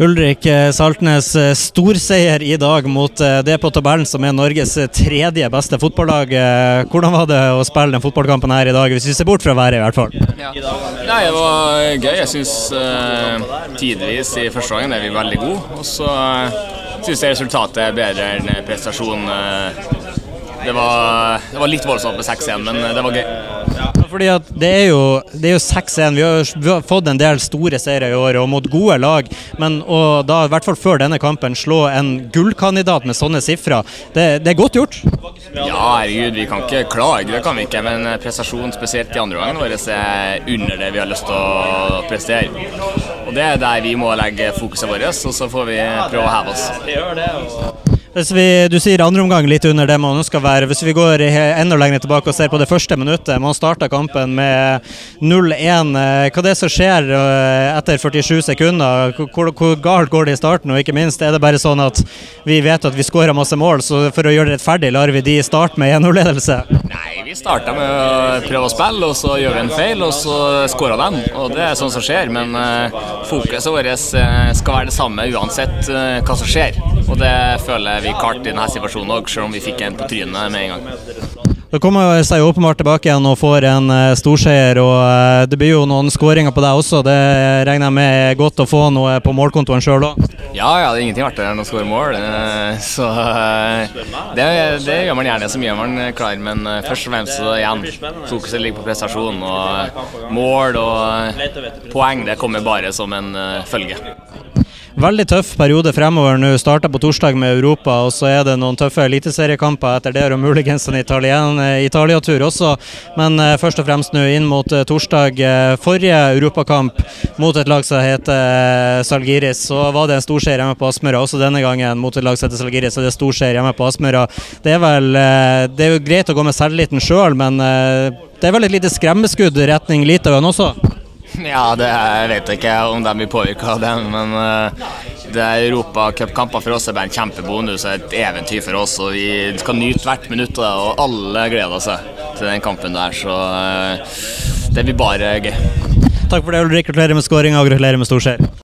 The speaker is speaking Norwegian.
Ulrik eh, Saltnes, eh, storseier i dag mot eh, det på tabellen som er Norges tredje beste fotballag. Hvordan var det å spille den fotballkampen her i dag, hvis vi ser bort fra været i hvert fall? Ja. Nei, Det var gøy. Jeg syns uh, tidvis i første gangen er vi veldig gode. Og så uh, syns jeg resultatet er bedre enn prestasjonen. Det var, det var litt voldsomt med 6-1, men det var gøy fordi at det er jo, jo 6-1. Vi, vi, har fått en del store seire i år og mot gode lag. Men å da, i hvert fall før denne kampen, slå en gullkandidat med sånne sifre, det, det, er godt gjort? Ja, herregud, vi kan ikke klage, det kan vi ikke. Men prestasjonen, spesielt i andre gangen vår, er under det vi har lyst til å prestere. Og det er der vi må legge fokuset vårt, og så får vi prøve å heve oss. Hvis vi, du sier andre omgang litt under det man skal være. Hvis vi går enda lenger tilbake og ser på det første minuttet. Man starta kampen med 0-1. Hva er det som skjer eh, etter 47 sekunder? Hvor, hvor, galt går det i starten? Og ikke minst, er det bare sånn at vi vet at vi skårer masse mål, så for å gjøre det rettferdig, lar vi de starte med 1-0-ledelse? Nei, vi starta med å prøve å spille, og så gjør vi en feil, og så skårer de. Og det er sånn som skjer. Men uh, fokuset vårt skal være det samme uansett hva som skjer. Og det føler vi klarte i denne situasjonen òg, selv om vi fikk en på trynet med en gang. Da kommer seg åpenbart tilbake igjen og får en uh, storseier. og uh, Det blir jo noen skåringer på deg også. Det regner jeg med er godt å få noe på målkontoen sjøl òg? Ja, ja, det er ingenting artigere enn å skåre mål. Uh, så det, det, gjør man gjerne så mye man klarer. Men først og fremst så igjen, fokuset ligger på prestasjon. Og mål og poeng det kommer bare som en følge. Veldig tøff periode fremover nå. Starta på torsdag med Europa, og så er det noen tøffe eliteseriekamper etter det, og muligens en eh, Italia-tur også. Men uh, først og fremst nå inn mot uh, torsdag. Forrige europakamp mot et lag som heter Salgiris, så var det en storseier hjemme på Aspmyra. Også denne gangen mot et lag som heter Salgiris, så det er storseier hjemme på Aspmyra. Det er Det er jo greit å gå med selvtilliten sjøl, men det er vel et lite skremmeskudd retning Litauen også? Ja, det jeg vet ikke om de blir påvirka av det, men uh, det er Europacupkamper for oss er bare en kjempebonus og et eventyr for oss. og Vi skal nyte hvert minutt av det, og alle gleder seg til den kampen der. Så uh, det blir bare gøy. Takk for det, Ulrik. Gratulerer med skåringa og gratulerer med storseier.